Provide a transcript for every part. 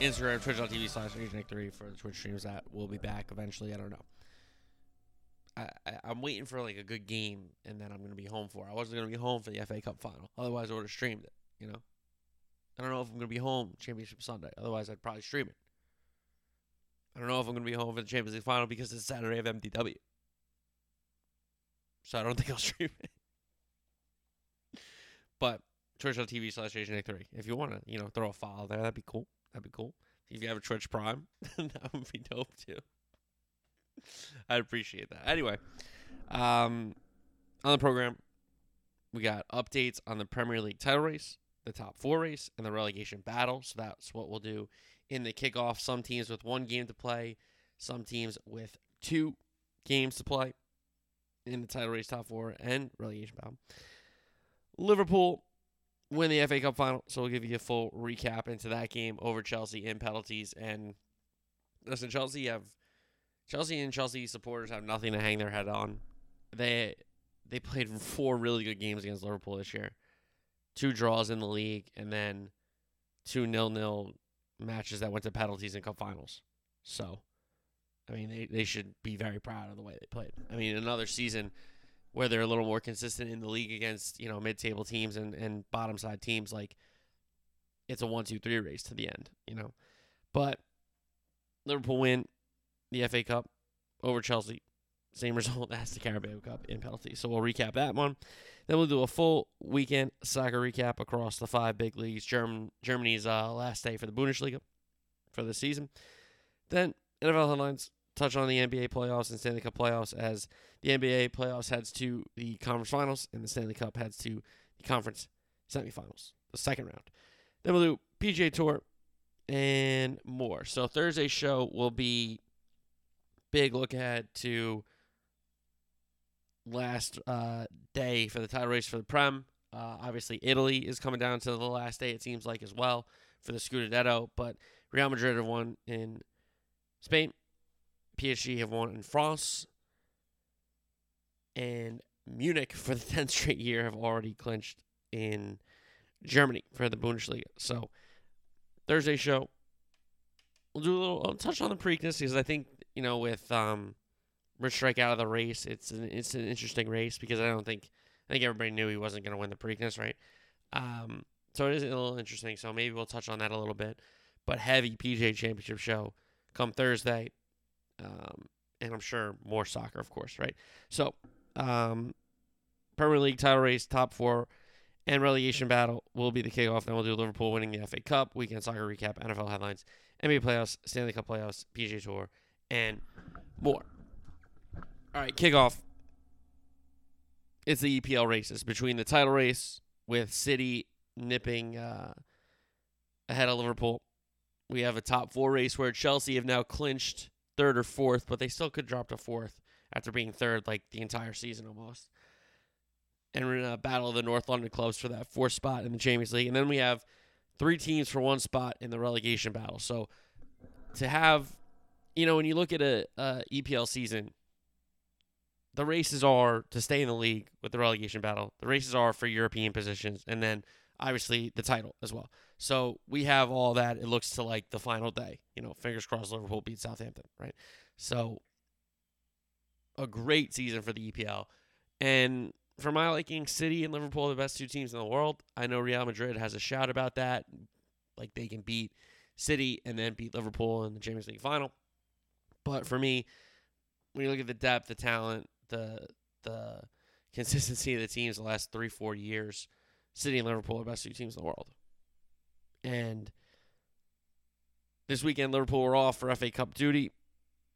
Instagram, twitch.tv slash AJ3 for the Twitch streams that will be back eventually. I don't know. I, I, I'm waiting for like a good game and then I'm going to be home for. I wasn't going to be home for the FA Cup final. Otherwise, I would have streamed it, you know? I don't know if I'm going to be home Championship Sunday. Otherwise, I'd probably stream it. I don't know if I'm going to be home for the Champions League final because it's Saturday of MDW. So I don't think I'll stream it. But twitch.tv slash AsianX3. If you want to, you know, throw a file there, that'd be cool. That'd be cool. If you have a Twitch Prime, that would be dope too. I'd appreciate that. Anyway, um, on the program, we got updates on the Premier League title race, the top four race, and the relegation battle. So that's what we'll do in the kickoff. Some teams with one game to play, some teams with two games to play in the title race, top four, and relegation battle. Liverpool win the FA Cup final, so we'll give you a full recap into that game over Chelsea in penalties. And listen, Chelsea have Chelsea and Chelsea supporters have nothing to hang their head on. They they played four really good games against Liverpool this year, two draws in the league, and then two nil nil matches that went to penalties in cup finals. So, I mean, they, they should be very proud of the way they played. I mean, another season where they're a little more consistent in the league against you know mid-table teams and, and bottom side teams like it's a one two three race to the end you know? But liverpool win the fa cup over chelsea. Same result as the carabao cup in penalties. So we'll recap that one. Then we'll do a full weekend soccer recap across the five big leagues. German, germany's uh, last day for the bundesliga for the season. Then nfl headlines touch on the NBA playoffs and Stanley Cup playoffs as the NBA playoffs heads to the conference finals and the Stanley Cup heads to the conference semifinals, the second round. Then we'll do PGA Tour and more. So Thursday's show will be big look ahead to last uh, day for the title race for the Prem. Uh, obviously, Italy is coming down to the last day, it seems like, as well for the Scudetto. But Real Madrid have won in Spain. PSG have won in France. And Munich, for the 10th straight year, have already clinched in Germany for the Bundesliga. So, Thursday show, we'll do a little I'll touch on the Preakness because I think, you know, with um, Rich Strike out of the race, it's an, it's an interesting race because I don't think, I think everybody knew he wasn't going to win the Preakness, right? Um, so it is a little interesting. So maybe we'll touch on that a little bit. But heavy PGA Championship show come Thursday. Um, and I'm sure more soccer, of course, right? So, um, Premier League title race, top four, and relegation battle will be the kickoff. Then we'll do Liverpool winning the FA Cup, weekend soccer recap, NFL headlines, NBA playoffs, Stanley Cup playoffs, PGA Tour, and more. All right, kickoff. It's the EPL races between the title race with City nipping uh, ahead of Liverpool. We have a top four race where Chelsea have now clinched third or fourth, but they still could drop to fourth after being third like the entire season almost. And we're in a battle of the North London clubs for that fourth spot in the Champions League. And then we have three teams for one spot in the relegation battle. So to have, you know, when you look at a, a EPL season, the races are to stay in the league with the relegation battle. The races are for European positions, and then obviously the title as well. So we have all that. It looks to like the final day. You know, fingers crossed Liverpool beat Southampton, right? So a great season for the EPL. And for my liking, City and Liverpool are the best two teams in the world. I know Real Madrid has a shout about that. Like they can beat City and then beat Liverpool in the Champions League final. But for me, when you look at the depth, the talent, the the consistency of the teams the last three, four years, City and Liverpool are the best two teams in the world. And this weekend, Liverpool were off for FA Cup duty.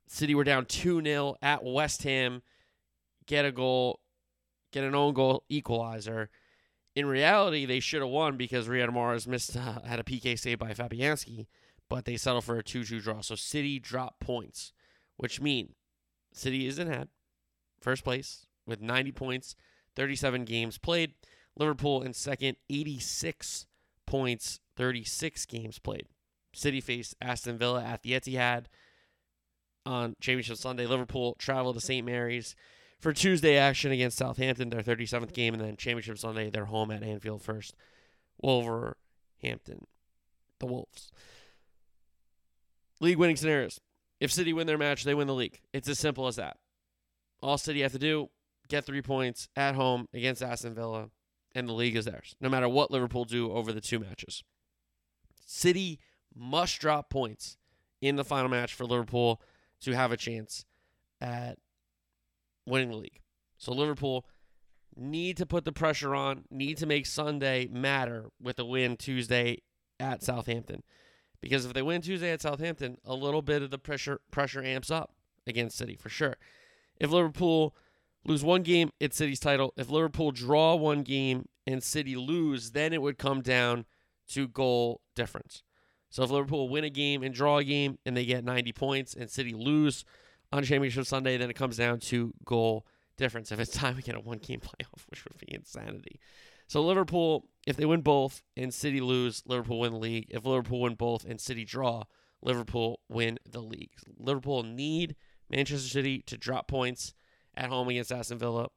City were down 2 0 at West Ham, get a goal, get an own goal equalizer. In reality, they should have won because Riyad Mahrez missed uh, had a PK save by Fabianski, but they settled for a 2 2 draw. So City dropped points, which mean City is in head, first place with 90 points, 37 games played. Liverpool in second, 86 points, 36 games played. City faced Aston Villa at the Etihad on Championship Sunday. Liverpool travel to St. Mary's for Tuesday action against Southampton, their 37th game, and then Championship Sunday, they're home at Anfield first. Wolverhampton, the Wolves. League winning scenarios. If City win their match, they win the league. It's as simple as that. All City have to do, get three points at home against Aston Villa, and the league is theirs, no matter what Liverpool do over the two matches. City must drop points in the final match for Liverpool to have a chance at winning the league. So Liverpool need to put the pressure on, need to make Sunday matter with a win Tuesday at Southampton. Because if they win Tuesday at Southampton, a little bit of the pressure pressure amps up against City for sure. If Liverpool lose one game, it's City's title. If Liverpool draw one game and City lose, then it would come down to goal difference. So if Liverpool win a game and draw a game and they get 90 points and City lose on Championship Sunday, then it comes down to goal difference. If it's time, we get a one game playoff, which would be insanity. So Liverpool, if they win both and City lose, Liverpool win the league. If Liverpool win both and City draw, Liverpool win the league. Liverpool need Manchester City to drop points at home against Aston Villa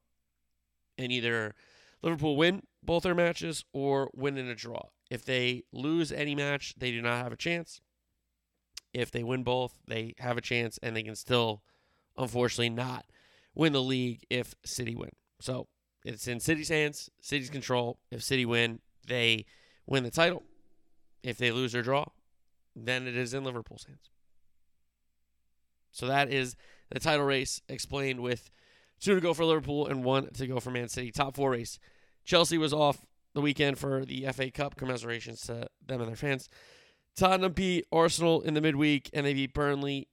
and either Liverpool win both their matches or win in a draw. If they lose any match, they do not have a chance. If they win both, they have a chance and they can still, unfortunately, not win the league if City win. So it's in City's hands, City's control. If City win, they win the title. If they lose or draw, then it is in Liverpool's hands. So that is the title race explained with two to go for Liverpool and one to go for Man City. Top four race. Chelsea was off the weekend for the FA Cup. Commiserations to them and their fans. Tottenham beat Arsenal in the midweek, and they beat Burnley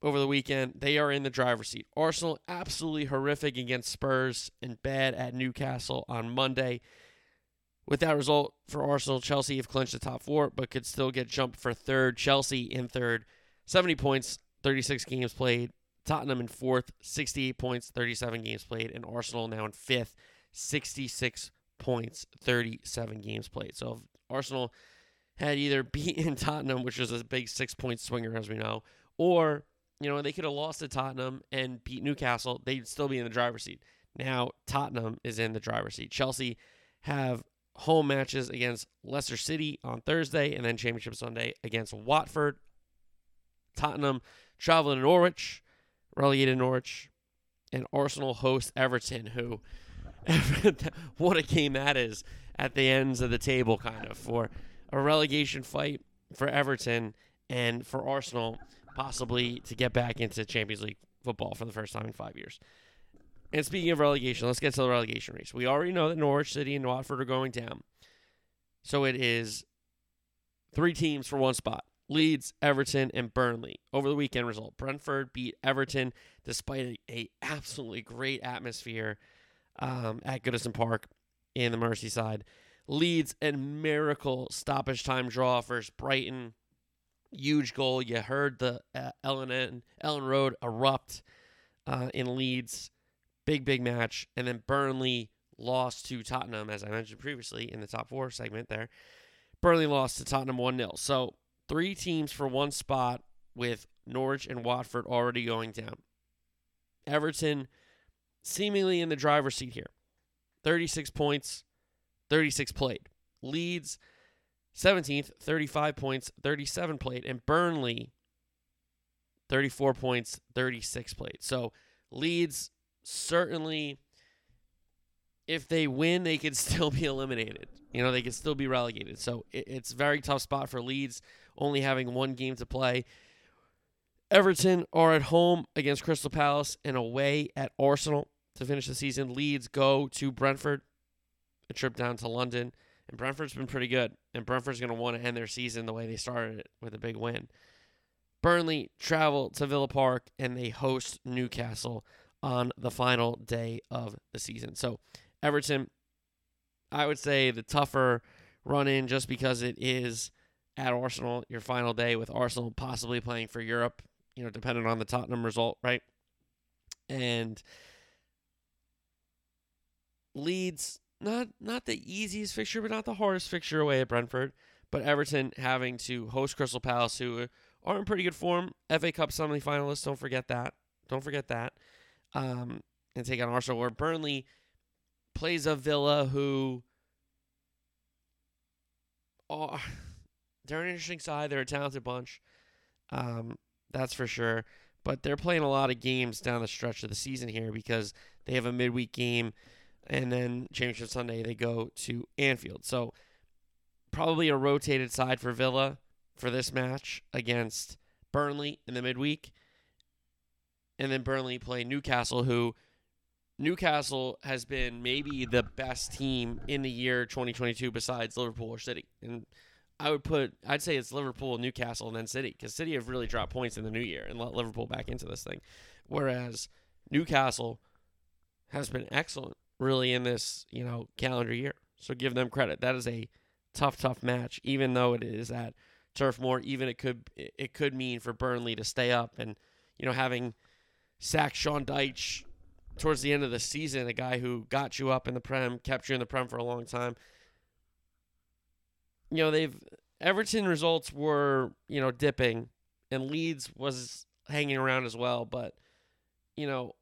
over the weekend. They are in the driver's seat. Arsenal absolutely horrific against Spurs and bad at Newcastle on Monday. With that result for Arsenal, Chelsea have clinched the top four, but could still get jumped for third. Chelsea in third, 70 points, 36 games played. Tottenham in fourth, 68 points, 37 games played. And Arsenal now in fifth, 66 points, 37 games played. So if Arsenal had either beaten Tottenham, which was a big six point swinger, as we know, or, you know, they could have lost to Tottenham and beat Newcastle, they'd still be in the driver's seat. Now, Tottenham is in the driver's seat. Chelsea have home matches against Leicester City on Thursday and then Championship Sunday against Watford. Tottenham traveling to Norwich, relegated Norwich, and Arsenal host Everton, who what a game that is at the ends of the table, kind of for a relegation fight for Everton and for Arsenal, possibly to get back into Champions League football for the first time in five years. And speaking of relegation, let's get to the relegation race. We already know that Norwich City and Watford are going down. So it is three teams for one spot. Leeds, Everton, and Burnley. Over the weekend result, Brentford beat Everton despite a, a absolutely great atmosphere um, at Goodison Park in the Merseyside. Leeds and miracle stoppage time draw versus Brighton. Huge goal. You heard the uh, Ellen Elland Road erupt uh, in Leeds. Big big match, and then Burnley lost to Tottenham, as I mentioned previously in the top four segment. There, Burnley lost to Tottenham one 0 So three teams for one spot with Norwich and Watford already going down. Everton seemingly in the driver's seat here. 36 points, 36 played. Leeds 17th, 35 points, 37 played. And Burnley 34 points, 36 played. So Leeds certainly, if they win, they could still be eliminated. You know, they could still be relegated. So it's very tough spot for Leeds, only having one game to play. Everton are at home against Crystal Palace and away at Arsenal to finish the season. Leeds go to Brentford, a trip down to London. And Brentford's been pretty good. And Brentford's going to want to end their season the way they started it with a big win. Burnley travel to Villa Park and they host Newcastle on the final day of the season. So, Everton, I would say the tougher run in just because it is at Arsenal, your final day with Arsenal possibly playing for Europe you know, depending on the Tottenham result, right? And Leeds, not not the easiest fixture, but not the hardest fixture away at Brentford. But Everton having to host Crystal Palace, who are in pretty good form. FA Cup semi-finalists, don't forget that. Don't forget that. Um, and take on Arsenal, where Burnley plays a Villa who are they're an interesting side. They're a talented bunch. Um, that's for sure. But they're playing a lot of games down the stretch of the season here because they have a midweek game and then Championship Sunday they go to Anfield. So probably a rotated side for Villa for this match against Burnley in the midweek. And then Burnley play Newcastle, who Newcastle has been maybe the best team in the year 2022 besides Liverpool or City. And I would put, I'd say it's Liverpool, Newcastle, and then City because City have really dropped points in the new year and let Liverpool back into this thing. Whereas Newcastle has been excellent really in this, you know, calendar year. So give them credit. That is a tough, tough match, even though it is at Turf Moor. Even it could it could mean for Burnley to stay up and you know having sacked Sean Dyche towards the end of the season, a guy who got you up in the Prem, kept you in the Prem for a long time. You know they've Everton results were you know dipping, and Leeds was hanging around as well, but you know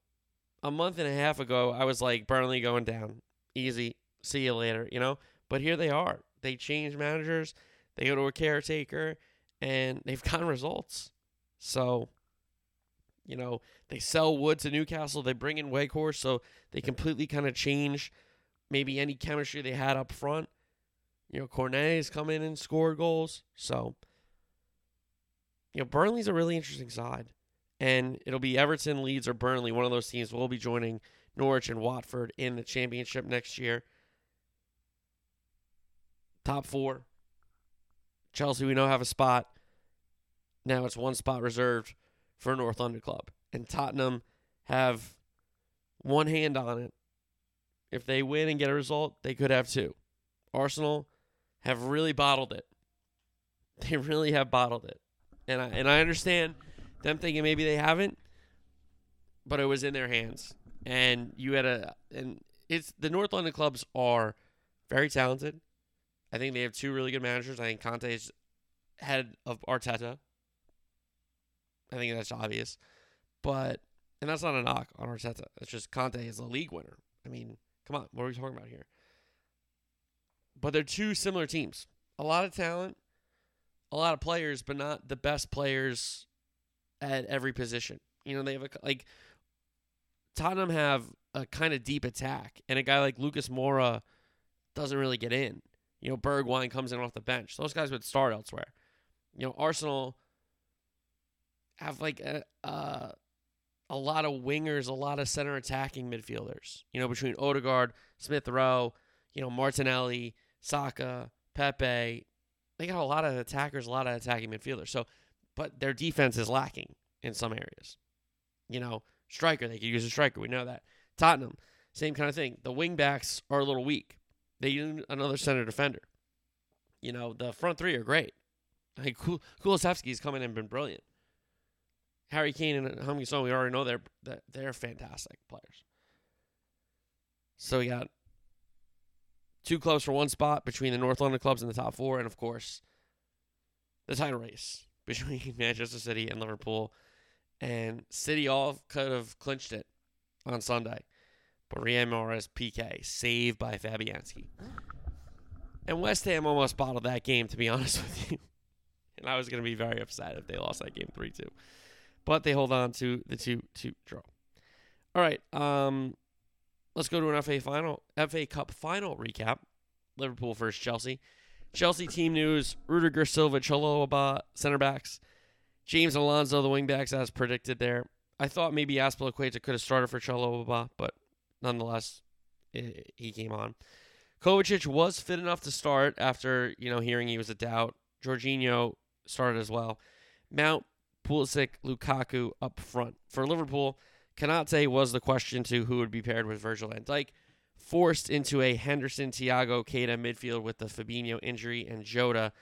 a month and a half ago, I was like, Burnley going down. Easy. See you later, you know? But here they are. They change managers, they go to a caretaker, and they've gotten results. So, you know, they sell Wood to Newcastle, they bring in Weghorst, so they completely kind of change maybe any chemistry they had up front. You know, Cornet's come in and scored goals. So, you know, Burnley's a really interesting side and it'll be Everton, Leeds, or Burnley. One of those teams will be joining Norwich and Watford in the championship next year. Top four. Chelsea, we know have a spot. Now it's one spot reserved for North London Club. And Tottenham have one hand on it. If they win and get a result, they could have two. Arsenal have really bottled it. They really have bottled it. And I and I understand them thinking maybe they haven't, but it was in their hands. And you had a and it's the North London clubs are very talented. I think they have two really good managers. I think Conte is head of Arteta. I think that's obvious. But and that's not a knock on Arteta. It's just Conte is a league winner. I mean, come on, what are we talking about here? But they're two similar teams. A lot of talent, a lot of players, but not the best players at every position. You know, they have a like Tottenham have a kind of deep attack, and a guy like Lucas Moura doesn't really get in. You know, Bergwijn comes in off the bench. Those guys would start elsewhere. You know, Arsenal have like a a, a lot of wingers, a lot of center attacking midfielders. You know, between Odegaard, Smith Rowe, you know, Martinelli, Saka, Pepe. They got a lot of attackers, a lot of attacking midfielders. So but their defense is lacking in some areas. You know, striker, they could use a striker. We know that. Tottenham, same kind of thing. The wingbacks are a little weak. They need another center defender. You know, the front three are great. I think Kul- come in and been brilliant. Harry Kane and Heung Son, we already know they're they're fantastic players. So we got two clubs for one spot between the North London clubs in the top four, and of course, the title race between Manchester City and Liverpool. And City all could have clinched it on Sunday. But Riyad Mahrez PK, saved by Fabianski. And West Ham almost bottled that game, to be honest with you. And I was going to be very upset if they lost that game 3 2. But they hold on to the 2 2 draw. All right. Um, let's go to an FA final, FA Cup final recap. Liverpool versus Chelsea. Chelsea team news: Rudiger, Silva, Chalobah, center backs. James Alonso, the wingbacks, as predicted there. I thought maybe Azpilicueta could have started for Chalobah, but nonetheless, it, he came on. Kovacic was fit enough to start after you know hearing he was a doubt. Jorginho started as well. Mount, Pulisic, Lukaku up front for Liverpool. Konate was the question to who would be paired with Virgil van Dijk forced into a Henderson, Thiago, Keita midfield with the Fabinho injury, and Jota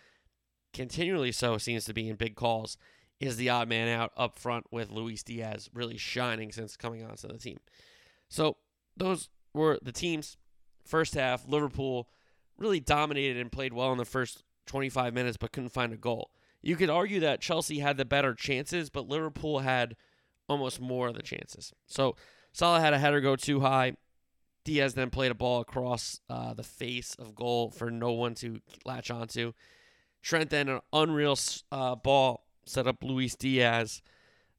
continually so seems to be in big calls is the odd man out up front with Luis Diaz really shining since coming onto the team. So those were the teams. First half, Liverpool really dominated and played well in the first 25 minutes, but couldn't find a goal. You could argue that Chelsea had the better chances, but Liverpool had almost more of the chances. So Salah had a header go too high. Diaz then played a ball across uh, the face of goal for no one to latch onto. Trent then an unreal uh, ball set up Luis Diaz.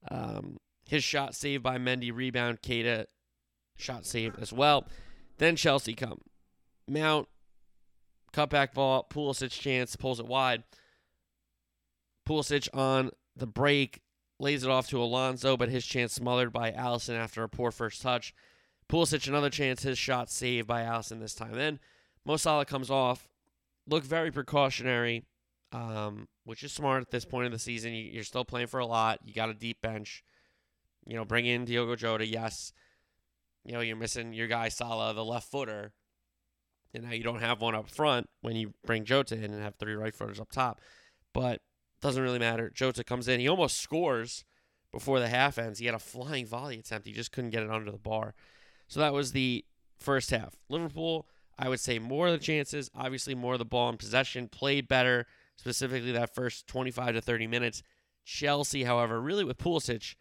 Um, his shot saved by Mendy, rebound Keita, shot saved as well. Then Chelsea come. Mount, cutback ball, Pulisic chance, pulls it wide. Pulisic on the break, lays it off to Alonso, but his chance smothered by Alisson after a poor first touch. Pulisic another chance, his shot saved by Alisson this time. Then Mo Salah comes off, look very precautionary, um, which is smart at this point of the season. You, are still playing for a lot. You got a deep bench. You know, bring in Diogo Jota. Yes, you know you're missing your guy Salah, the left footer, and now you don't have one up front when you bring Jota in and have three right footers up top. But doesn't really matter. Jota comes in. He almost scores before the half ends. He had a flying volley attempt. He just couldn't get it under the bar. So that was the first half. Liverpool, I would say more of the chances, obviously more of the ball in possession, played better, specifically that first 25 to 30 minutes. Chelsea, however, really with Pulisic,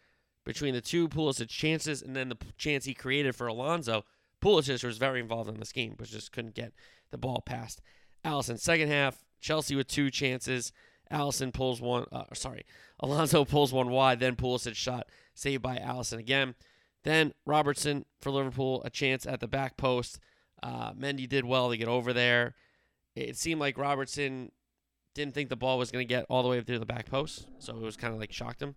between the two Pulisic chances and then the chance he created for Alonso, Pulisic was very involved in this game, but just couldn't get the ball past Alisson. Second half, Chelsea with two chances. Alisson pulls one, uh, sorry, Alonso pulls one wide, then Pulisic shot saved by Alisson again. Then Robertson for Liverpool, a chance at the back post. Uh, Mendy did well to get over there. It seemed like Robertson didn't think the ball was going to get all the way up through the back post, so it was kind of like shocked him.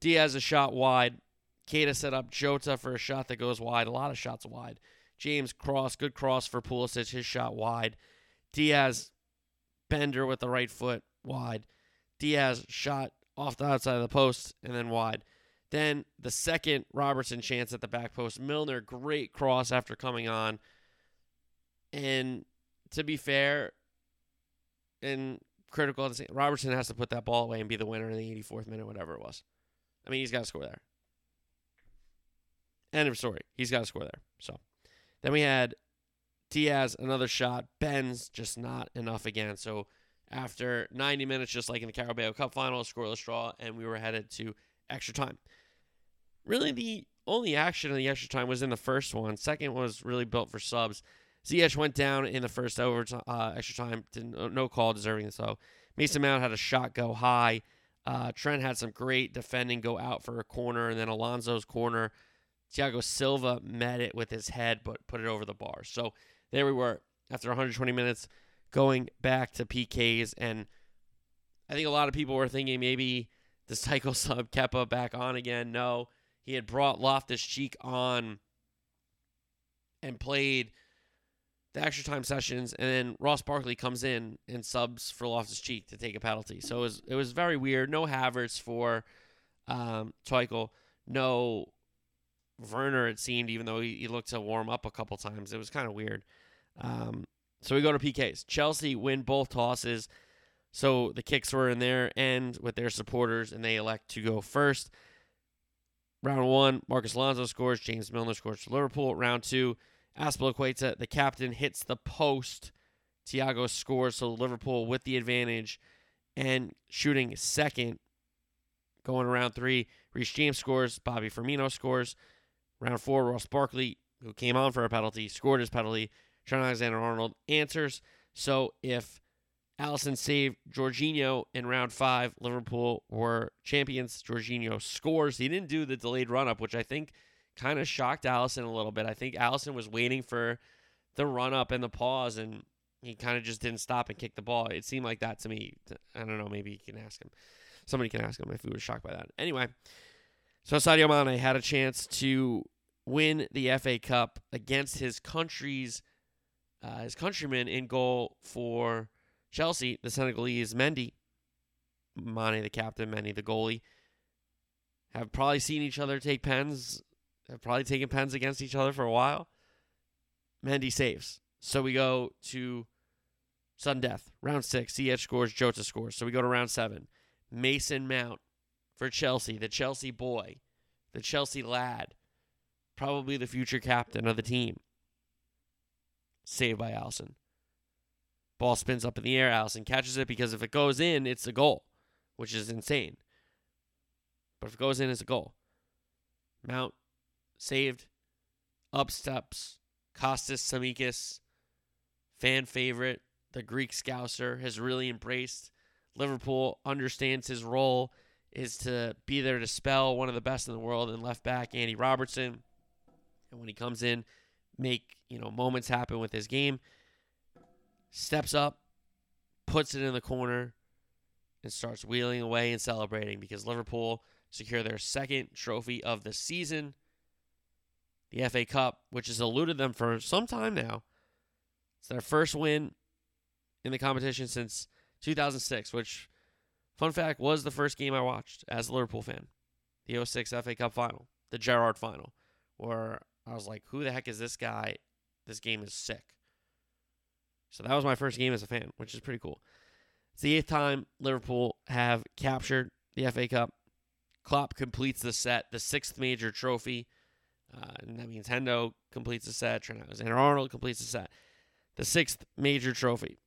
Diaz a shot wide. Keita set up Jota for a shot that goes wide. A lot of shots wide. James cross, good cross for Pulisic, his shot wide. Diaz bender with the right foot wide. Diaz shot off the outside of the post and then wide. Then the second Robertson chance at the back post. Milner, great cross after coming on. And to be fair and critical, Robertson has to put that ball away and be the winner in the 84th minute, whatever it was. I mean, he's got to score there. End of story. He's got to score there. So then we had Diaz, another shot. Ben's just not enough again. So after 90 minutes, just like in the Carabao Cup final, scoreless draw, and we were headed to extra time. Really, the only action in the extra time was in the first one. Second was really built for subs. Ziyech went down in the first overtime, uh, extra time. Didn't, no call deserving so. Mason Mount had a shot go high. Uh, Trent had some great defending go out for a corner, and then Alonso's corner. Thiago Silva met it with his head, but put it over the bar. So there we were after 120 minutes going back to PKs. And I think a lot of people were thinking maybe the cycle sub Kepa back on again. No, he had brought Loftus Cheek on and played the extra time sessions, and then Ross Barkley comes in and subs for Loftus Cheek to take a penalty. So it was it was very weird. No Havertz for um. No Werner. It seemed, even though he, he looked to warm up a couple times, it was kind of weird. Um, so we go to PKs. Chelsea win both tosses. So the kicks were in their end with their supporters, and they elect to go first. Round one, Marcos Alonso scores. James Milner scores for Liverpool. Round two, Azpilicueta, the captain, hits the post. Thiago scores, so Liverpool with the advantage and shooting second. Going around three, Reece James scores. Bobby Firmino scores. Round four, Ross Barkley, who came on for a penalty, scored his penalty. Trent Alexander Arnold answers. So if Alisson saved Jorginho in round five, Liverpool were champions. Jorginho scores. He didn't do the delayed run up, which I think kind of shocked Alisson a little bit. I think Alisson was waiting for the run up and the pause, and he kind of just didn't stop and kick the ball. It seemed like that to me. I don't know. Maybe you can ask him. Somebody can ask him if he was shocked by that. Anyway, so Sadio Mane had a chance to win the FA Cup against his country's uh, his countrymen in goal for Chelsea, the Senegalese Mendy, Mane the captain, Mendy the goalie, have probably seen each other take pens, have probably taken pens against each other for a while. Mendy saves. So we go to sudden death. Round six, Ziyech scores, Jota scores. So we go to round seven. Mason Mount for Chelsea, the Chelsea boy, the Chelsea lad, probably the future captain of the team. Saved by Alisson. Ball spins up in the air. Alisson catches it because if it goes in, it's a goal, which is insane. But if it goes in, it's a goal. Mount saved. Up steps Kostas Tsimikas, fan favorite, the Greek Scouser, has really embraced Liverpool, understands his role is to be there to spell one of the best in the world in left back, Andy Robertson. And when he comes in, make, you know, moments happen with his game. Steps up, puts it in the corner, and starts wheeling away and celebrating because Liverpool secure their second trophy of the season. The FA Cup, which has eluded them for some time now. It's their first win in the competition since 2006, which, fun fact, was the first game I watched as a Liverpool fan. The 06 FA Cup final, the Gerrard final, where I was like, who the heck is this guy? This game is sick. So that was my first game as a fan, which is pretty cool. It's the eighth time Liverpool have captured the FA Cup. Klopp completes the set, the sixth major trophy. Uh, and that means Hendo completes the set. Trent Alexander-Arnold completes the set. The sixth major trophy.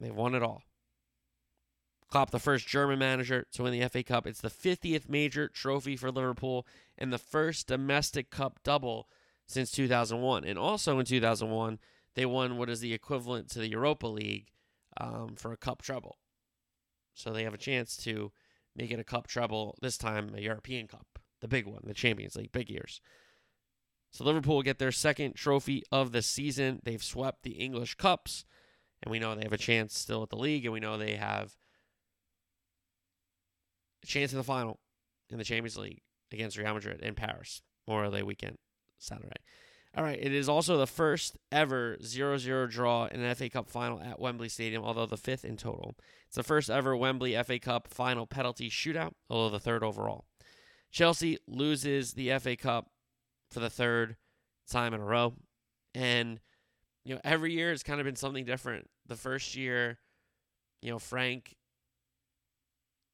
They've won it all. Klopp, the first German manager to win the FA Cup. It's the 50th major trophy for Liverpool and the first domestic cup double since 2001. And also in 2001, they won what is the equivalent to the Europa League um, for a cup treble. So they have a chance to make it a cup treble, this time a European Cup, the big one, the Champions League, big years. So Liverpool get their second trophy of the season. They've swept the English Cups, and we know they have a chance still at the league, and we know they have a chance in the final in the Champions League against Real Madrid in Paris, Memorial Day weekend, Saturday. All right, it is also the first ever 0 0 draw in an FA Cup final at Wembley Stadium, although the fifth in total. It's the first ever Wembley FA Cup final penalty shootout, although the third overall. Chelsea loses the FA Cup for the third time in a row. And, you know, every year it's kind of been something different. The first year, you know, Frank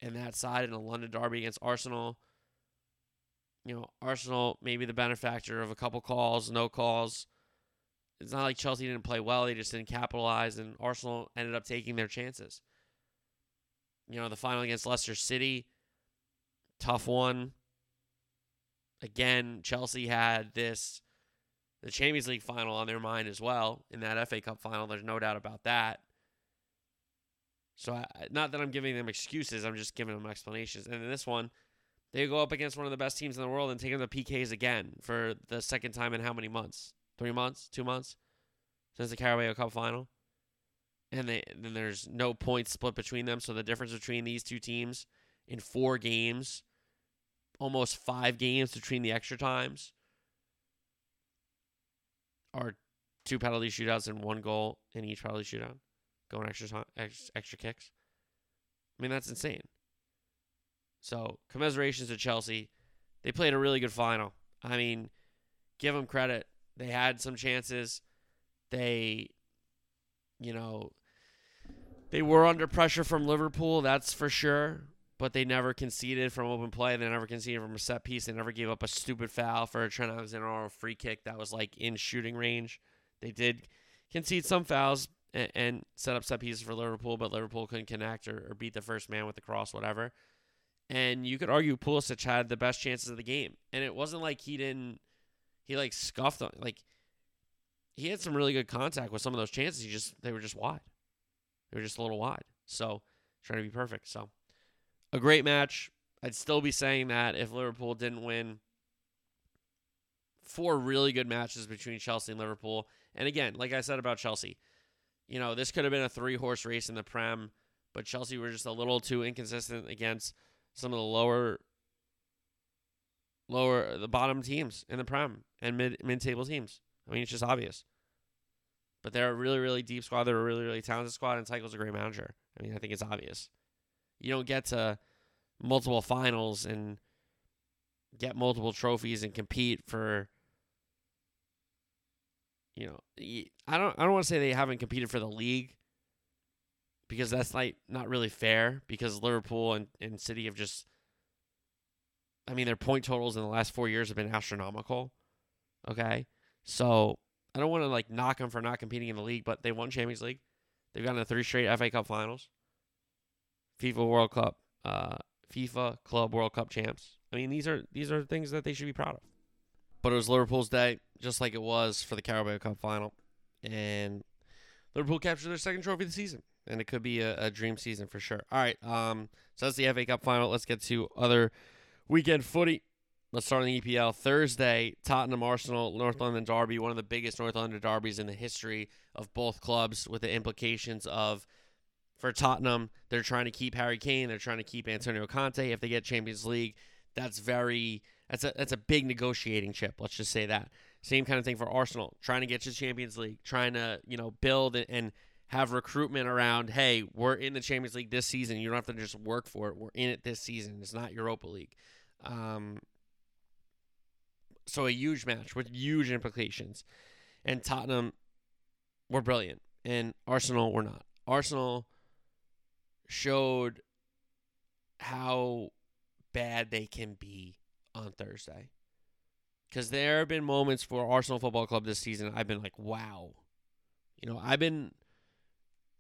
and that side in a London derby against Arsenal you know, Arsenal maybe the benefactor of a couple calls, no calls. It's not like Chelsea didn't play well; they just didn't capitalize, and Arsenal ended up taking their chances. You know, the final against Leicester City, tough one. Again, Chelsea had this the Champions League final on their mind as well in that FA Cup final. There's no doubt about that. So, I, not that I'm giving them excuses, I'm just giving them explanations. And in this one, they go up against one of the best teams in the world and take them to PKs again for the second time in how many months? Three months? Two months? Since the Carabao Cup final? And they, then there's no points split between them. So the difference between these two teams in four games, almost five games between the extra times, are two penalty shootouts and one goal in each penalty shootout, going extra time, extra kicks. I mean, that's insane. So, commiserations to Chelsea. They played a really good final. I mean, give them credit. They had some chances. They, you know, they were under pressure from Liverpool, that's for sure. But they never conceded from open play. They never conceded from a set piece. They never gave up a stupid foul for a Trent Alexander free kick that was like in shooting range. They did concede some fouls and, and set up set pieces for Liverpool, but Liverpool couldn't connect or, or beat the first man with the cross, whatever. And you could argue Pulisic had the best chances of the game. And it wasn't like he didn't he like scuffed on like he had some really good contact with some of those chances. He just they were just wide. They were just a little wide. So trying to be perfect. So a great match. I'd still be saying that if Liverpool didn't win. Four really good matches between Chelsea and Liverpool. And again, like I said about Chelsea, you know, this could have been a three horse race in the Prem, but Chelsea were just a little too inconsistent against some of the lower lower the bottom teams in the prem and mid mid table teams. I mean, it's just obvious. But they're a really, really deep squad. They're a really, really talented squad, and Tuchel's a great manager. I mean, I think it's obvious. You don't get to multiple finals and get multiple trophies and compete for you know, I don't I don't want to say they haven't competed for the league because that's like not really fair because Liverpool and, and City have just I mean their point totals in the last four years have been astronomical. Okay. So I don't want to like knock them for not competing in the league, but they won Champions League. They've gotten the three straight FA Cup finals. FIFA World Cup, uh, FIFA Club World Cup champs. I mean, these are these are things that they should be proud of. But it was Liverpool's day, just like it was for the Carabao Cup final, and Liverpool captured their second trophy of the season, and it could be a, a dream season for sure. All right, um, so that's the FA Cup final. Let's get to other weekend footy. Let's start on the EPL. Thursday, Tottenham Arsenal, North London Derby, one of the biggest North London derbies in the history of both clubs, with the implications of for Tottenham, they're trying to keep Harry Kane, they're trying to keep Antonio Conte. If they get Champions League, that's very that's a that's a big negotiating chip. Let's just say that. Same kind of thing for Arsenal, trying to get to Champions League, trying to you know build and have recruitment around. Hey, we're in the Champions League this season. You don't have to just work for it. We're in it this season. It's not Europa League. Um, so a huge match with huge implications, and Tottenham were brilliant, and Arsenal were not. Arsenal showed how bad they can be on Thursday. Because there have been moments for Arsenal Football Club this season I've been like, wow. You know, I've been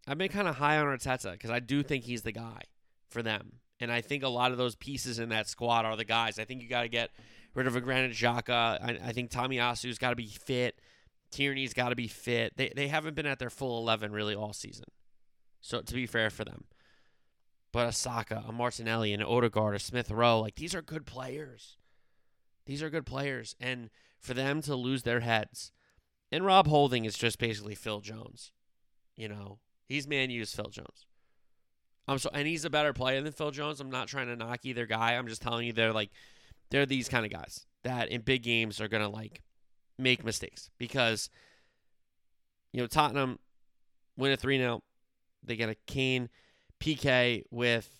I've been kind of high on Arteta because I do think he's the guy for them. And I think a lot of those pieces in that squad are the guys. I think you got to get rid of a Granit Xhaka. I, I think Tomiyasu's got to be fit. Tierney's got to be fit. They, they haven't been at their full 11 really all season. So to be fair for them. But a Saka, a Martinelli, an Odegaard, a Smith Rowe, like these are good players. These are good players. And for them to lose their heads, and Rob Holding is just basically Phil Jones. You know, he's Man U's Phil Jones. I'm so and he's a better player than Phil Jones. I'm not trying to knock either guy. I'm just telling you they're like they're these kind of guys that in big games are gonna like make mistakes because you know Tottenham win a three 0 They get a Kane PK with.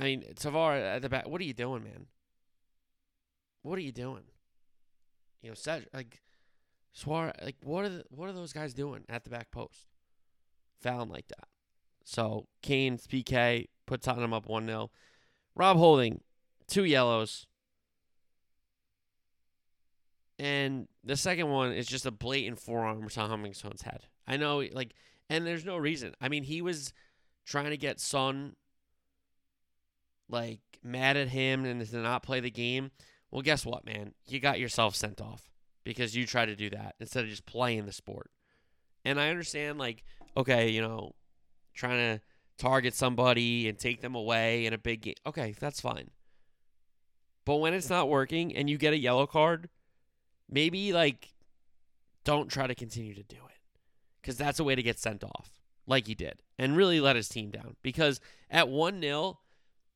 I mean, Tavar at the back. What are you doing, man? What are you doing? You know, Cedric, like Soares, like what are the, what are those guys doing at the back post? Fouling like that. So Kane's PK put Tottenham up one 0 Rob Holding, two yellows. And the second one is just a blatant forearm to Heung-min Son's head. I know, like and there's no reason. I mean, he was trying to get Son like mad at him and to not play the game. Well, guess what, man? You got yourself sent off because you try to do that instead of just playing the sport. And I understand, like, okay, you know, trying to target somebody and take them away in a big game. Okay, that's fine. But when it's not working and you get a yellow card, maybe, like, don't try to continue to do it because that's a way to get sent off, like he did, and really let his team down. Because at 1 0,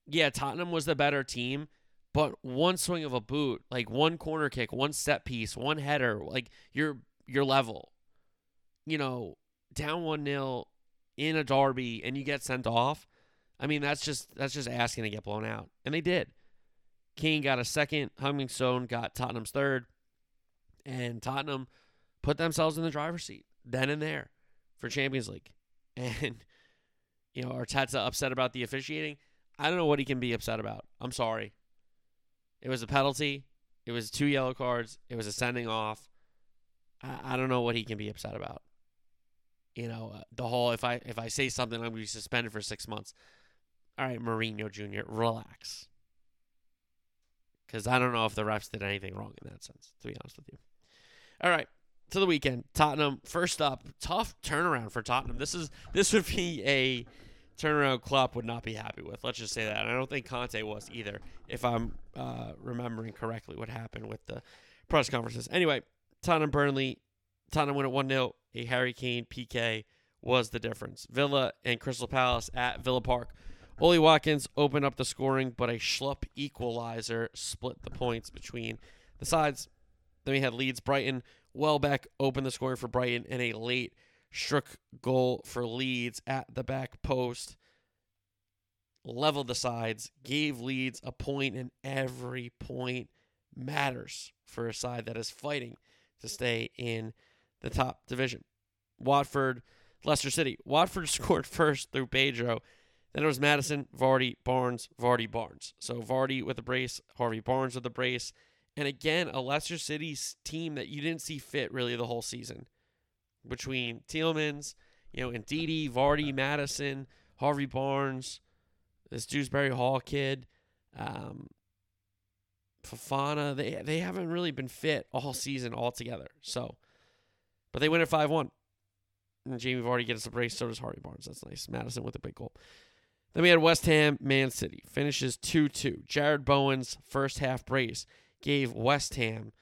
yeah, Tottenham was the better team, but one swing of a boot, like one corner kick, one set piece, one header, like you're you're level. You know, down 1 0 in a derby and you get sent off. I mean, that's just that's just asking to get blown out. And they did. King got a second, Heung-min Son got Tottenham's third, and Tottenham put themselves in the driver's seat then and there for Champions League. And, you know, Arteta upset about the officiating. I don't know what he can be upset about. I'm sorry. It was a penalty. It was two yellow cards. It was a sending off. I, I don't know what he can be upset about. You know, uh, the whole if I if I say something, I'm going to be suspended for six months. All right, Mourinho Jr., relax. Because I don't know if the refs did anything wrong in that sense, to be honest with you. All right, to the weekend. Tottenham first up, tough turnaround for Tottenham. This is this would be a turnaround Klopp would not be happy with. Let's just say that. And I don't think Conte was either, if I'm uh, remembering correctly what happened with the press conferences. Anyway, Tottenham Burnley, Tottenham win at 1 0. A Harry Kane PK was the difference. Villa and Crystal Palace at Villa Park. Ollie Watkins opened up the scoring, but a Schlupp equalizer split the points between the sides. Then we had Leeds Brighton. Welbeck opened the scoring for Brighton in a late Struijk goal for Leeds at the back post. Leveled the sides, gave Leeds a point, and every point matters for a side that is fighting to stay in the top division. Watford Leicester City. Watford scored first through Pedro. Then it was Maddison, Vardy, Barnes, Vardy, Barnes. So Vardy with a brace, Harvey Barnes with a brace. And again, a Leicester City team that you didn't see fit really the whole season. Between Tielemans, you know, and Ndidi, Vardy, Maddison, Harvey Barnes, this Dewsbury Hall kid, um, Fofana, they they haven't really been fit all season altogether. So, but they win at five one. And Jamie Vardy gets a brace, so does Harvey Barnes. That's nice. Maddison with a big goal. Then we had West Ham, Man City. Finishes 2 2. Jarrod Bowen's first half brace gave West Ham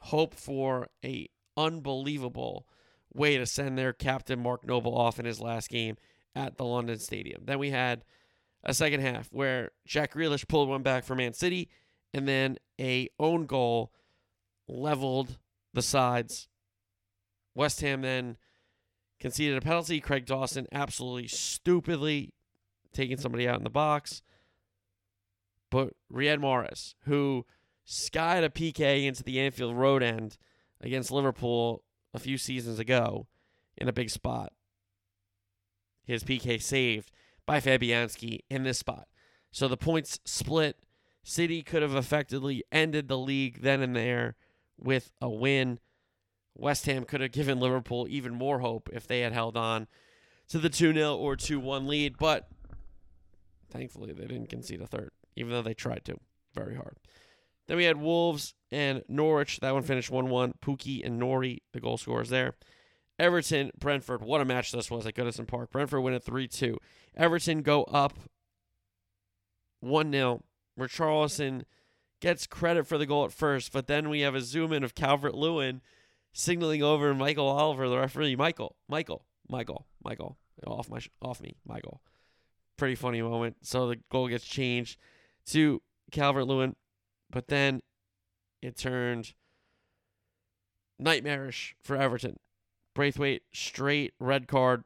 hope for a unbelievable way to send their captain Mark Noble off in his last game at the London Stadium. Then we had a second half where Jack Grealish pulled one back for Man City, and then a own goal leveled the sides. West Ham then conceded a penalty. Craig Dawson absolutely stupidly taking somebody out in the box. But Riyad Mahrez, who skied a PK into the Anfield Road end against Liverpool a few seasons ago in a big spot, his PK saved by Fabianski in this spot. So the points split. City could have effectively ended the league then and there with a win. West Ham could have given Liverpool even more hope if they had held on to the 2 0 or 2 1 lead, but thankfully they didn't concede a third, even though they tried to very hard. Then we had Wolves and Norwich. That one finished 1 1. Pukki and Nori, the goal scorers there. Everton, Brentford. What a match this was at Goodison Park. Brentford win at 3 2. Everton go up 1 0. Richarlison gets credit for the goal at first, but then we have a zoom in of Calvert Lewin signaling over Michael Oliver, the referee. Michael, Michael, Michael, Michael, off my off me, Michael. Pretty funny moment. So the goal gets changed to Calvert Lewin, but then it turned nightmarish for Everton. Braithwaite straight red card.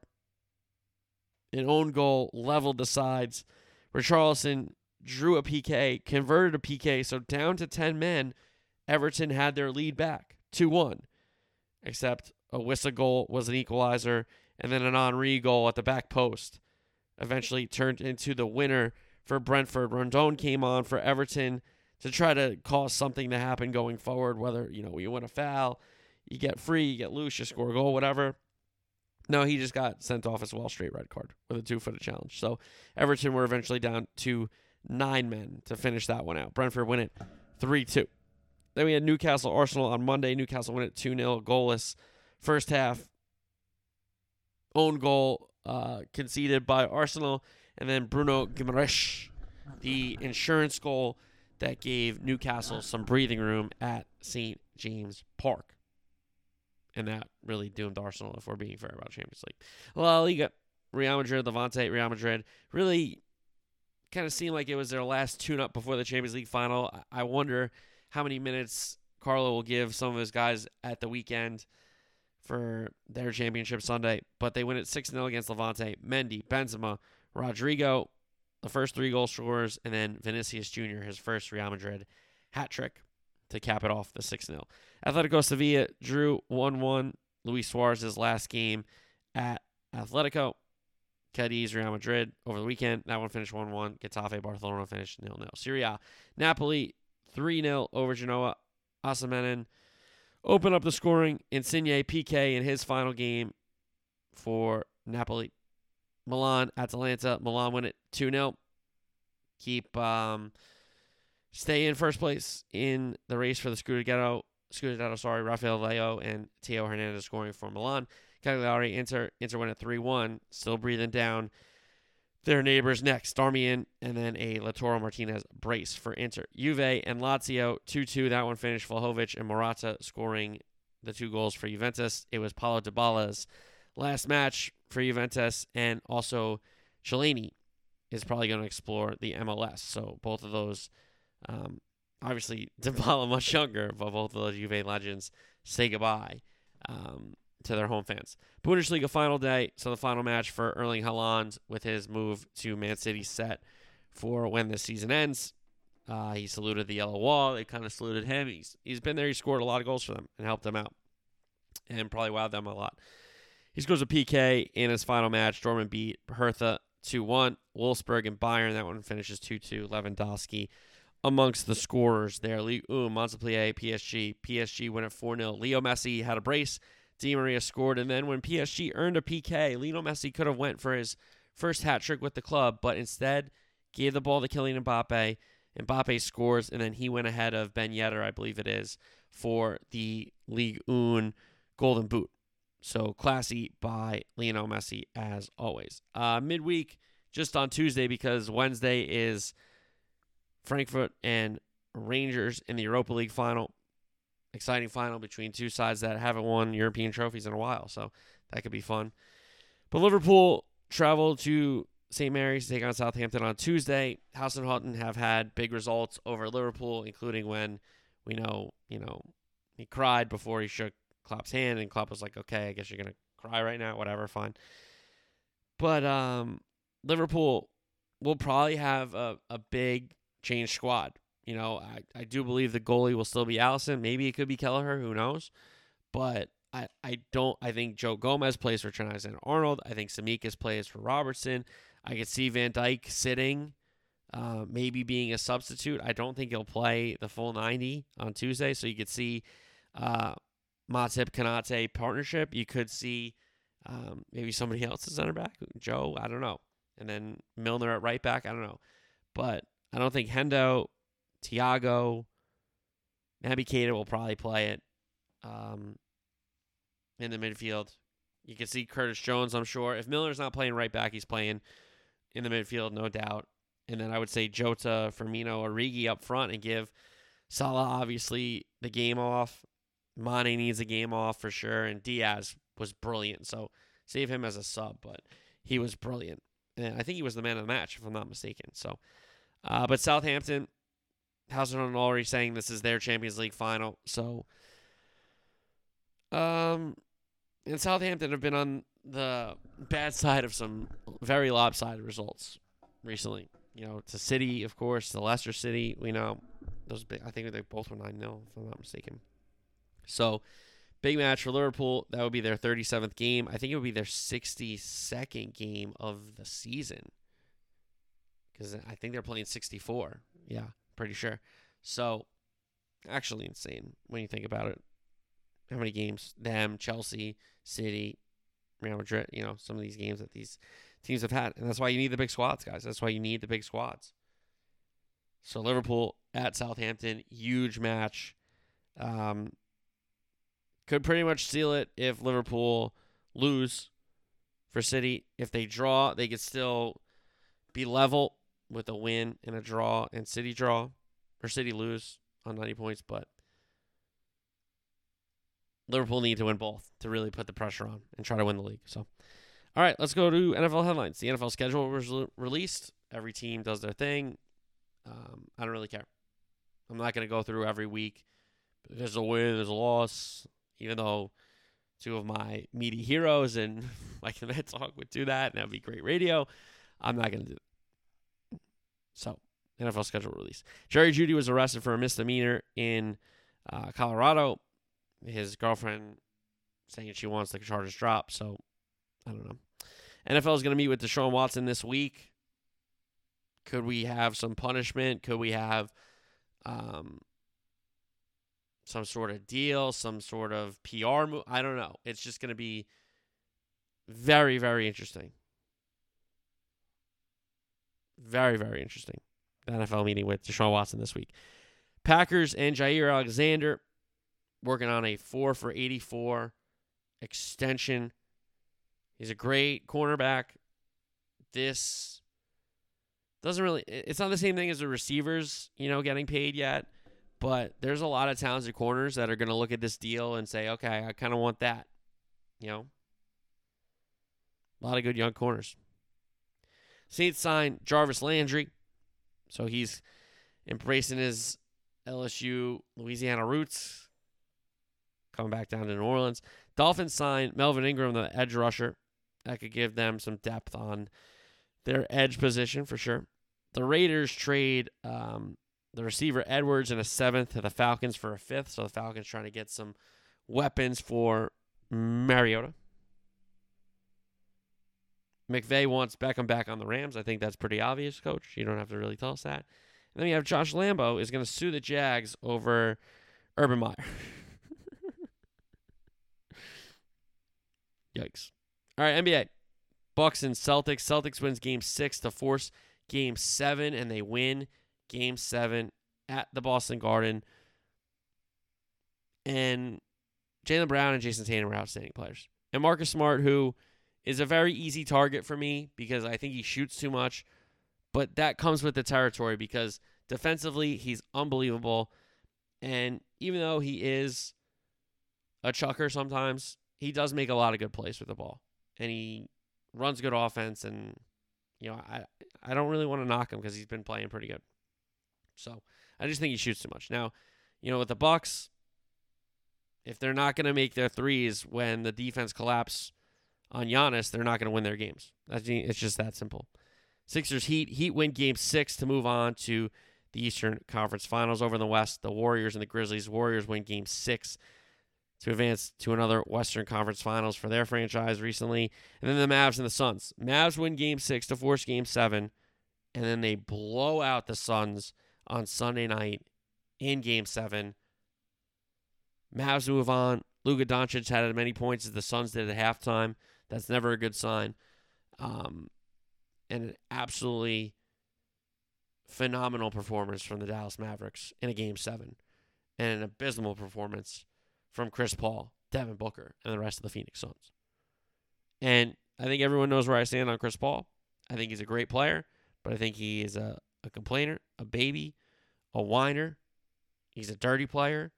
An own goal leveled the sides. Richarlison drew a PK, converted a PK, so down to 10 men, Everton had their lead back 2 1. Except a Wissa goal was an equalizer, and then an Henry goal at the back post eventually turned into the winner for Brentford. Rondon came on for Everton to try to cause something to happen going forward, whether, you know, you win a foul, you get free, you get loose, you score a goal, whatever. No, he just got sent off as well, straight red card with a two footed challenge. So Everton were eventually down to nine men to finish that one out. Brentford win it 3 2. Then we had Newcastle Arsenal on Monday. Newcastle win it 2 0, goalless. First half, own goal uh, conceded by Arsenal. And then Bruno Guimaraes, the insurance goal that gave Newcastle some breathing room at St. James Park. And that really doomed Arsenal if we're being fair about Champions League. La Liga, Real Madrid, Levante, Real Madrid really kind of seemed like it was their last tune up before the Champions League final. I wonder how many minutes Carlo will give some of his guys at the weekend for their championship Sunday. But they win it 6 0 against Levante. Mendy, Benzema, Rodrygo, the first three goal scorers, and then Vinicius Jr., his first Real Madrid hat trick to cap it off the 6 0. Atletico Sevilla drew 1 1. Luis Suarez's last game at Atletico. Cadiz, Real Madrid over the weekend. That one finished 1 1. Getafe, Barcelona finished 0 0. Serie A, Napoli 3 0 over Genoa. Osimhen open up the scoring. Insigne PK in his final game for Napoli. Milan, Atalanta. Milan win it 2 0. Keep um, stay in first place in the race for the Scudetto. Scudetto, sorry, Rafael Leão and Theo Hernandez scoring for Milan. Cagliari, Inter, Inter win at 3 1, still breathing down their neighbors next. Darmian and then a Lautaro Martinez brace for Inter. Juve and Lazio 2 2. That one finished. Vlahovic and Morata scoring the two goals for Juventus. It was Paulo Dybala's last match for Juventus, and also Chiellini is probably going to explore the MLS. So both of those, um, obviously Dybala much younger, but both of those Juve legends say goodbye. Um, to their home fans. Bundesliga final day, so the final match for Erling Haaland with his move to Man City set for when the season ends. Uh, he saluted the yellow wall. They kind of saluted him. He's he's been there. He scored a lot of goals for them and helped them out, and probably wowed them a lot. He scores a PK in his final match. Dortmund beat Hertha 2 1. Wolfsburg and Bayern, that one finishes 2 2. Lewandowski amongst the scorers there. Ligue 1, Montpellier, PSG. PSG went at 4 0. Leo Messi had a brace. Di Maria scored, and then when PSG earned a PK, Lionel Messi could have went for his first hat trick with the club, but instead gave the ball to Kylian Mbappe. Mbappe scores, and then he went ahead of Ben Yedder, I believe it is, for the League 1 Golden Boot. So classy by Lionel Messi as always. Uh, midweek, just on Tuesday, because Wednesday is Frankfurt and Rangers in the Europa League final. Exciting final between two sides that haven't won European trophies in a while, so that could be fun. But Liverpool traveled to St. Mary's to take on Southampton on Tuesday. Hasenhüttl have had big results over Liverpool, including when we know, you know, he cried before he shook Klopp's hand, and Klopp was like, "Okay, I guess you're gonna cry right now. Whatever, fine." But um, Liverpool will probably have a, a big change squad. You know, I, I do believe the goalie will still be Alisson. Maybe it could be Kelleher. Who knows? But I, I don't. I think Joe Gomez plays for Trent and Arnold. I think Tsimikas plays for Robertson. I could see Van Dijk sitting, uh, maybe being a substitute. I don't think he'll play the full 90 on Tuesday. So you could see uh, Matip Konate partnership. You could see um, maybe somebody else is center back. Joe, I don't know. And then Milner at right back. I don't know. But I don't think Hendo, Thiago, Naby Keita will probably play it um, in the midfield. You can see Curtis Jones, I'm sure. If Milner's not playing right back, he's playing in the midfield, no doubt. And then I would say Jota, Firmino, Origi up front and give Salah obviously the game off. Mane needs a game off for sure, and Diaz was brilliant. So save him as a sub, but he was brilliant. And I think he was the man of the match, if I'm not mistaken. So, uh, but Southampton, Housen already saying this is their Champions League final. So, um, and Southampton have been on the bad side of some very lopsided results recently. You know, to City, of course, to Leicester City. We know those. Big, I think they both were nine 0 if I'm not mistaken. So, big match for Liverpool. That would be their 37th game. I think it would be their 62nd game of the season. Because I think they're playing 64. Yeah, pretty sure. So, actually insane when you think about it. How many games? Them, Chelsea, City, Real Madrid, you know, some of these games that these teams have had. And that's why you need the big squads, guys. That's why you need the big squads. So Liverpool at Southampton, huge match. Um, could pretty much seal it if Liverpool lose for City. If they draw, they could still be level with a win and a draw and City draw or City lose on 90 points, but Liverpool need to win both to really put the pressure on and try to win the league. So, all right, let's go to NFL headlines. The NFL schedule was released. Every team does their thing. Um, I don't really care. I'm not going to go through every week. There's a win, there's a loss. Even though two of my meaty heroes and like the Met Talk would do that, and that'd be great radio. I'm not going to do it. So, NFL schedule release. Jerry Jeudy was arrested for a misdemeanor in uh, Colorado his girlfriend saying she wants the charges dropped. So I don't know. NFL is going to meet with Deshaun Watson this week. Could we have some punishment? Could we have um, some sort of deal, some sort of PR move? I don't know. It's just going to be very, very interesting. Very, very interesting. The NFL meeting with Deshaun Watson this week. Packers and Jaire Alexander working on a four for 84 extension. He's a great cornerback. This doesn't really, it's not the same thing as the receivers, you know, getting paid yet. But there's a lot of talented corners that are going to look at this deal and say, okay, I kind of want that. You know, a lot of good young corners. Saints signed Jarvis Landry. So he's embracing his LSU Louisiana roots coming back down to New Orleans. Dolphins signed Melvin Ingram, the edge rusher. That could give them some depth on their edge position for sure. The Raiders trade um, the receiver Edwards and a seventh to the Falcons for a fifth. So the Falcons trying to get some weapons for Mariota. McVay wants Beckham back on the Rams. I think that's pretty obvious, coach. You don't have to really tell us that. And then you have Josh Lambo is going to sue the Jags over Urban Meyer. Yikes. All right, NBA. Bucks and Celtics. Celtics wins game six to force game seven, and they win game seven at the Boston Garden. And Jaylen Brown and Jayson Tatum are outstanding players. And Marcus Smart, who is a very easy target for me because I think he shoots too much. But that comes with the territory because defensively, he's unbelievable. And even though he is a chucker sometimes, he does make a lot of good plays with the ball. And he runs good offense. And, you know, I, I don't really want to knock him because he's been playing pretty good. So I just think he shoots too much. Now, you know, with the Bucks, if they're not going to make their threes when the defense collapse on Giannis, they're not going to win their games. That's, it's just that simple. Sixers Heat Heat win game six to move on to the Eastern Conference Finals over in the West. The Warriors and the Grizzlies. Warriors win game six to advance to another Western Conference Finals for their franchise recently. And then the Mavs and the Suns. Mavs win game six to force game seven, and then they blow out the Suns on Sunday night in game seven. Mavs move on. Luka Doncic had as many points as the Suns did at halftime. That's never a good sign. Um, and an absolutely phenomenal performance from the Dallas Mavericks in a game seven, and an abysmal performance from Chris Paul, Devin Booker, and the rest of the Phoenix Suns. And I think everyone knows where I stand on Chris Paul. I think he's a great player, but I think he is a, a complainer, a baby, a whiner. He's a dirty player.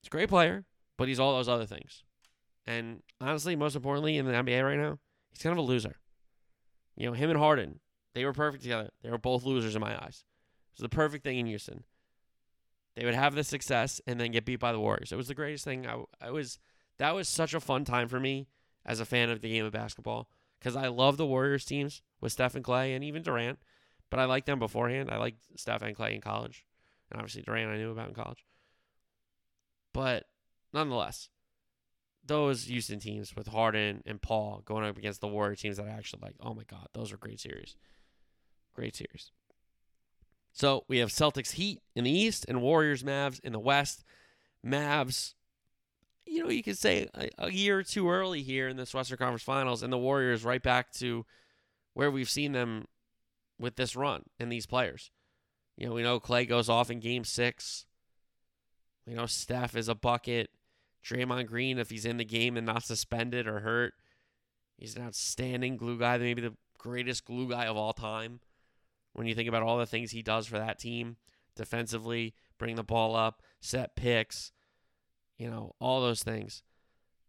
He's a great player, but he's all those other things. And honestly, most importantly in the NBA right now, he's kind of a loser. You know, him and Harden, they were perfect together. They were both losers in my eyes. It was the perfect thing in Houston. They would have the success and then get beat by the Warriors. It was the greatest thing. I, I was that was such a fun time for me as a fan of the game of basketball because I love the Warriors teams with Steph and Clay and even Durant, but I liked them beforehand. I liked Steph and Clay in college, and obviously Durant I knew about in college. But nonetheless, those Houston teams with Harden and Paul going up against the Warrior teams that I actually like. Oh my God, those are great series. Great series. So we have Celtics Heat in the East and Warriors Mavs in the West. Mavs, you know, you could say a, a year or two early here in this Western Conference Finals, and the Warriors right back to where we've seen them with this run and these players. You know, we know Clay goes off in game six. We know Steph is a bucket. Draymond Green, if he's in the game and not suspended or hurt, he's an outstanding glue guy, maybe the greatest glue guy of all time. When you think about all the things he does for that team defensively, bring the ball up, set picks, you know, all those things.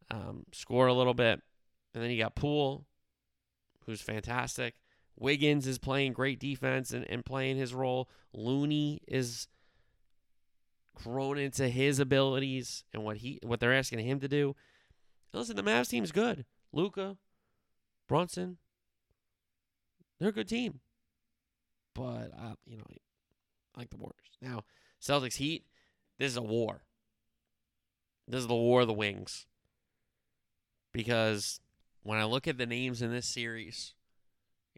Um, score a little bit. And then you got Poole, who's fantastic. Wiggins is playing great defense and, and playing his role. Looney is grown into his abilities and what he what they're asking him to do. Listen, the Mavs team's good. Luka, Brunson, they're a good team. But uh, you know, I like the Warriors. Now, Celtics Heat, this is a war. This is the war of the wings. Because when I look at the names in this series,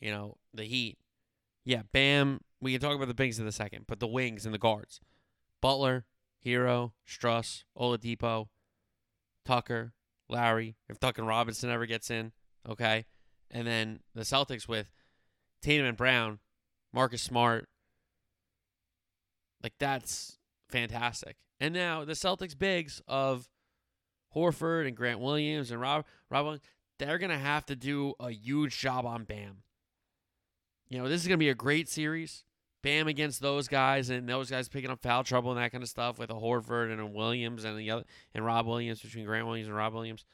you know, the Heat, yeah, Bam, we can talk about the bigs in a second, but the wings and the guards. Butler, Herro, Strus, Oladipo, Tucker, Lowry. If Duncan Robinson ever gets in, okay. And then the Celtics with Tatum and Brown, Marcus Smart. Like that's fantastic. And now the Celtics bigs of Horford and Grant Williams and Rob Rob they're gonna have to do a huge job on Bam. You know, this is gonna be a great series. Bam against those guys and those guys picking up foul trouble and that kind of stuff with a Horford and a Williams and the other and Rob Williams between Grant Williams and Rob Williams.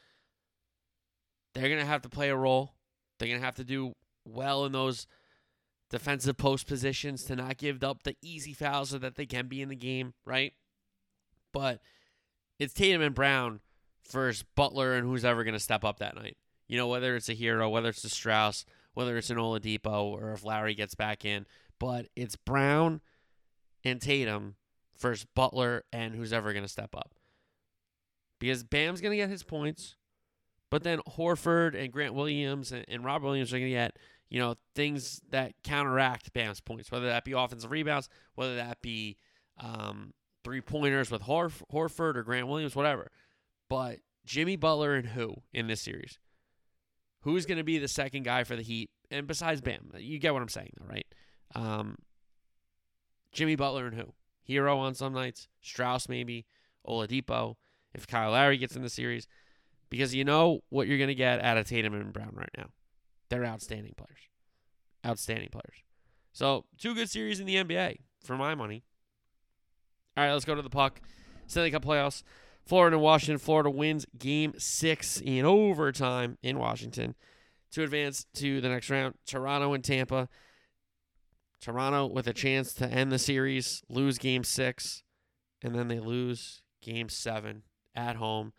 They're gonna have to play a role. They're gonna have to do well in those defensive post positions to not give up the easy fouls so that they can be in the game, right? But it's Tatum and Brown versus Butler and who's ever gonna step up that night. You know, whether it's a Herro, whether it's a Strus, whether it's an Oladipo, or if Lowry gets back in but it's Brown and Tatum versus Butler and who's ever going to step up. Because Bam's going to get his points. But then Horford and Grant Williams and, and Robert Williams are going to get, you know, things that counteract Bam's points, whether that be offensive rebounds, whether that be um, three pointers with Horf- Horford or Grant Williams, whatever. But Jimmy Butler and who in this series? Who's going to be the second guy for the Heat? And besides Bam, you get what I'm saying, though, right? Um, Jimmy Butler and who? Herro on some nights, Strus maybe, Oladipo. If Kyle Lowry gets in the series, because you know what you're going to get out of Tatum and Brown right now. They're outstanding players. Outstanding players. So, two good series in the NBA for my money. All right, let's go to the puck. Stanley Cup playoffs. Florida and Washington. Florida wins game six in overtime in Washington to advance to the next round. Toronto and Tampa. Toronto with a chance to end the series, lose game six, and then they lose game seven at home.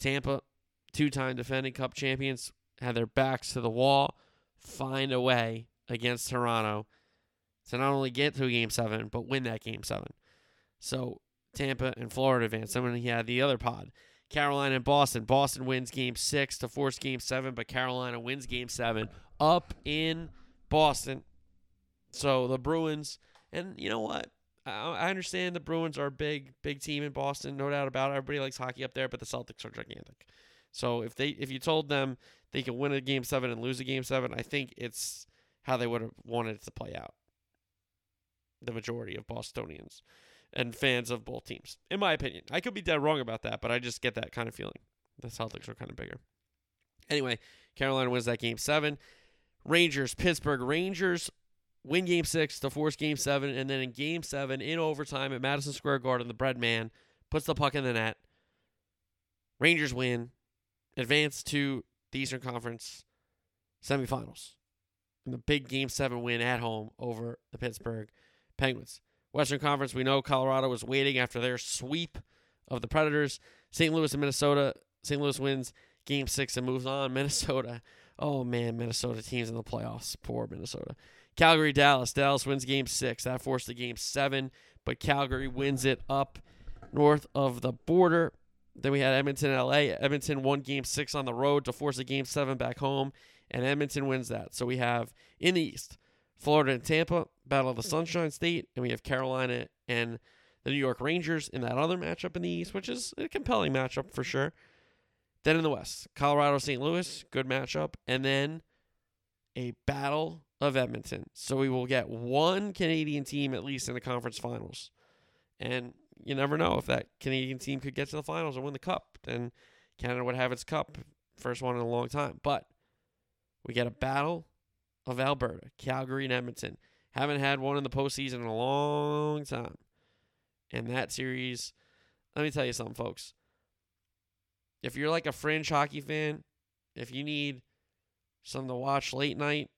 Tampa, two time defending cup champions, had their backs to the wall, find a way against Toronto to not only get to game seven, but win that game seven. So Tampa and Florida advance. Then he had the other pod. Carolina and Boston. Boston wins game six to force game seven, but Carolina wins game seven up in Boston. So the Bruins, and you know what? I, I understand the Bruins are a big, big team in Boston, no doubt about it. Everybody likes hockey up there, but the Celtics are gigantic. So if they if you told them they could win a game seven and lose a game seven, I think it's how they would have wanted it to play out. The majority of Bostonians and fans of both teams, in my opinion. I could be dead wrong about that, but I just get that kind of feeling. The Celtics are kind of bigger. Anyway, Carolina wins that game seven. Rangers, Pittsburgh. Rangers win game six to force game seven, and then in game seven, in overtime at Madison Square Garden, the bread man puts the puck in the net. Rangers win, advance to the Eastern Conference semifinals. And the big game seven win at home over the Pittsburgh Penguins. Western Conference, we know Colorado was waiting after their sweep of the Predators. St. Louis and Minnesota. St. Louis wins game six and moves on. Minnesota. Oh, man, Minnesota teams in the playoffs. Poor Minnesota. Calgary, Dallas. Dallas wins game six. That forced the game seven, but Calgary wins it up north of the border. Then we had Edmonton, LA. Edmonton won game six on the road to force a game seven back home, and Edmonton wins that. So we have in the East, Florida and Tampa, Battle of the mm-hmm. Sunshine State, and we have Carolina and the New York Rangers in that other matchup in the East, which is a compelling matchup for sure. Then in the West, Colorado, St. Louis, good matchup, and then a battle of Edmonton. So we will get one Canadian team at least in the conference finals. And you never know if that Canadian team could get to the finals or win the cup. Then Canada would have its cup, first one in a long time. But we get a battle of Alberta, Calgary, and Edmonton. Haven't had one in the postseason in a long time. And that series, let me tell you something, folks. If you're like a fringe hockey fan, if you need something to watch late night,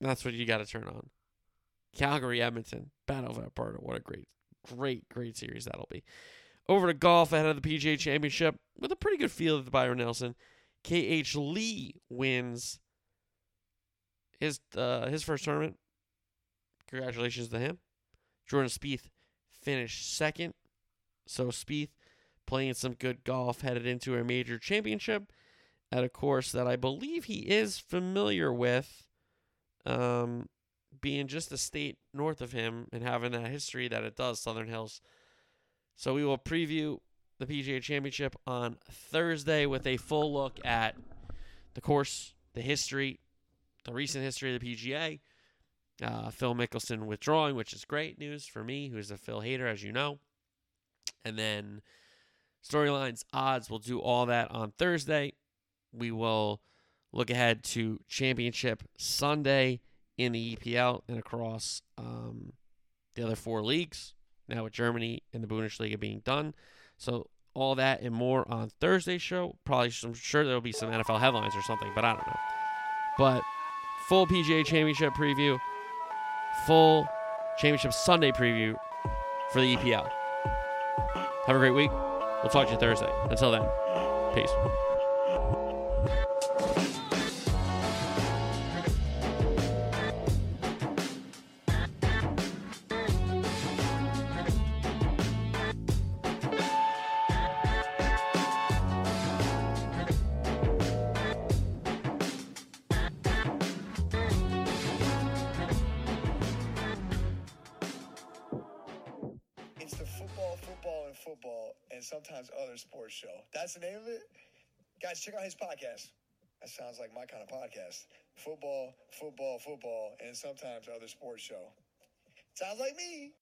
that's what you got to turn on. Calgary, Edmonton, Battle of Alberta. What a great, great, great series that'll be. Over to golf ahead of the PGA Championship with a pretty good field at Byron Nelson. KH Lee wins his uh, his first tournament. Congratulations to him. Jordan Spieth finished second. So Spieth playing some good golf headed into a major championship at a course that I believe he is familiar with. Um, being just a state north of him and having that history that it does, Southern Hills. So we will preview the PGA Championship on Thursday with a full look at the course, the history, the recent history of the PGA. Uh, Phil Mickelson withdrawing, which is great news for me, who's a Phil hater, as you know. And then storylines, odds, we'll do all that on Thursday. We will look ahead to Championship Sunday in the EPL and across um, the other four leagues. Now with Germany and the Bundesliga being done, so all that and more on Thursday's show. Probably, I'm sure there'll be some NFL headlines or something, but I don't know. But full PGA Championship preview, full Championship Sunday preview for the EPL. Have a great week. We'll talk to you Thursday. Until then, peace. And sometimes other sports show. Sounds like me.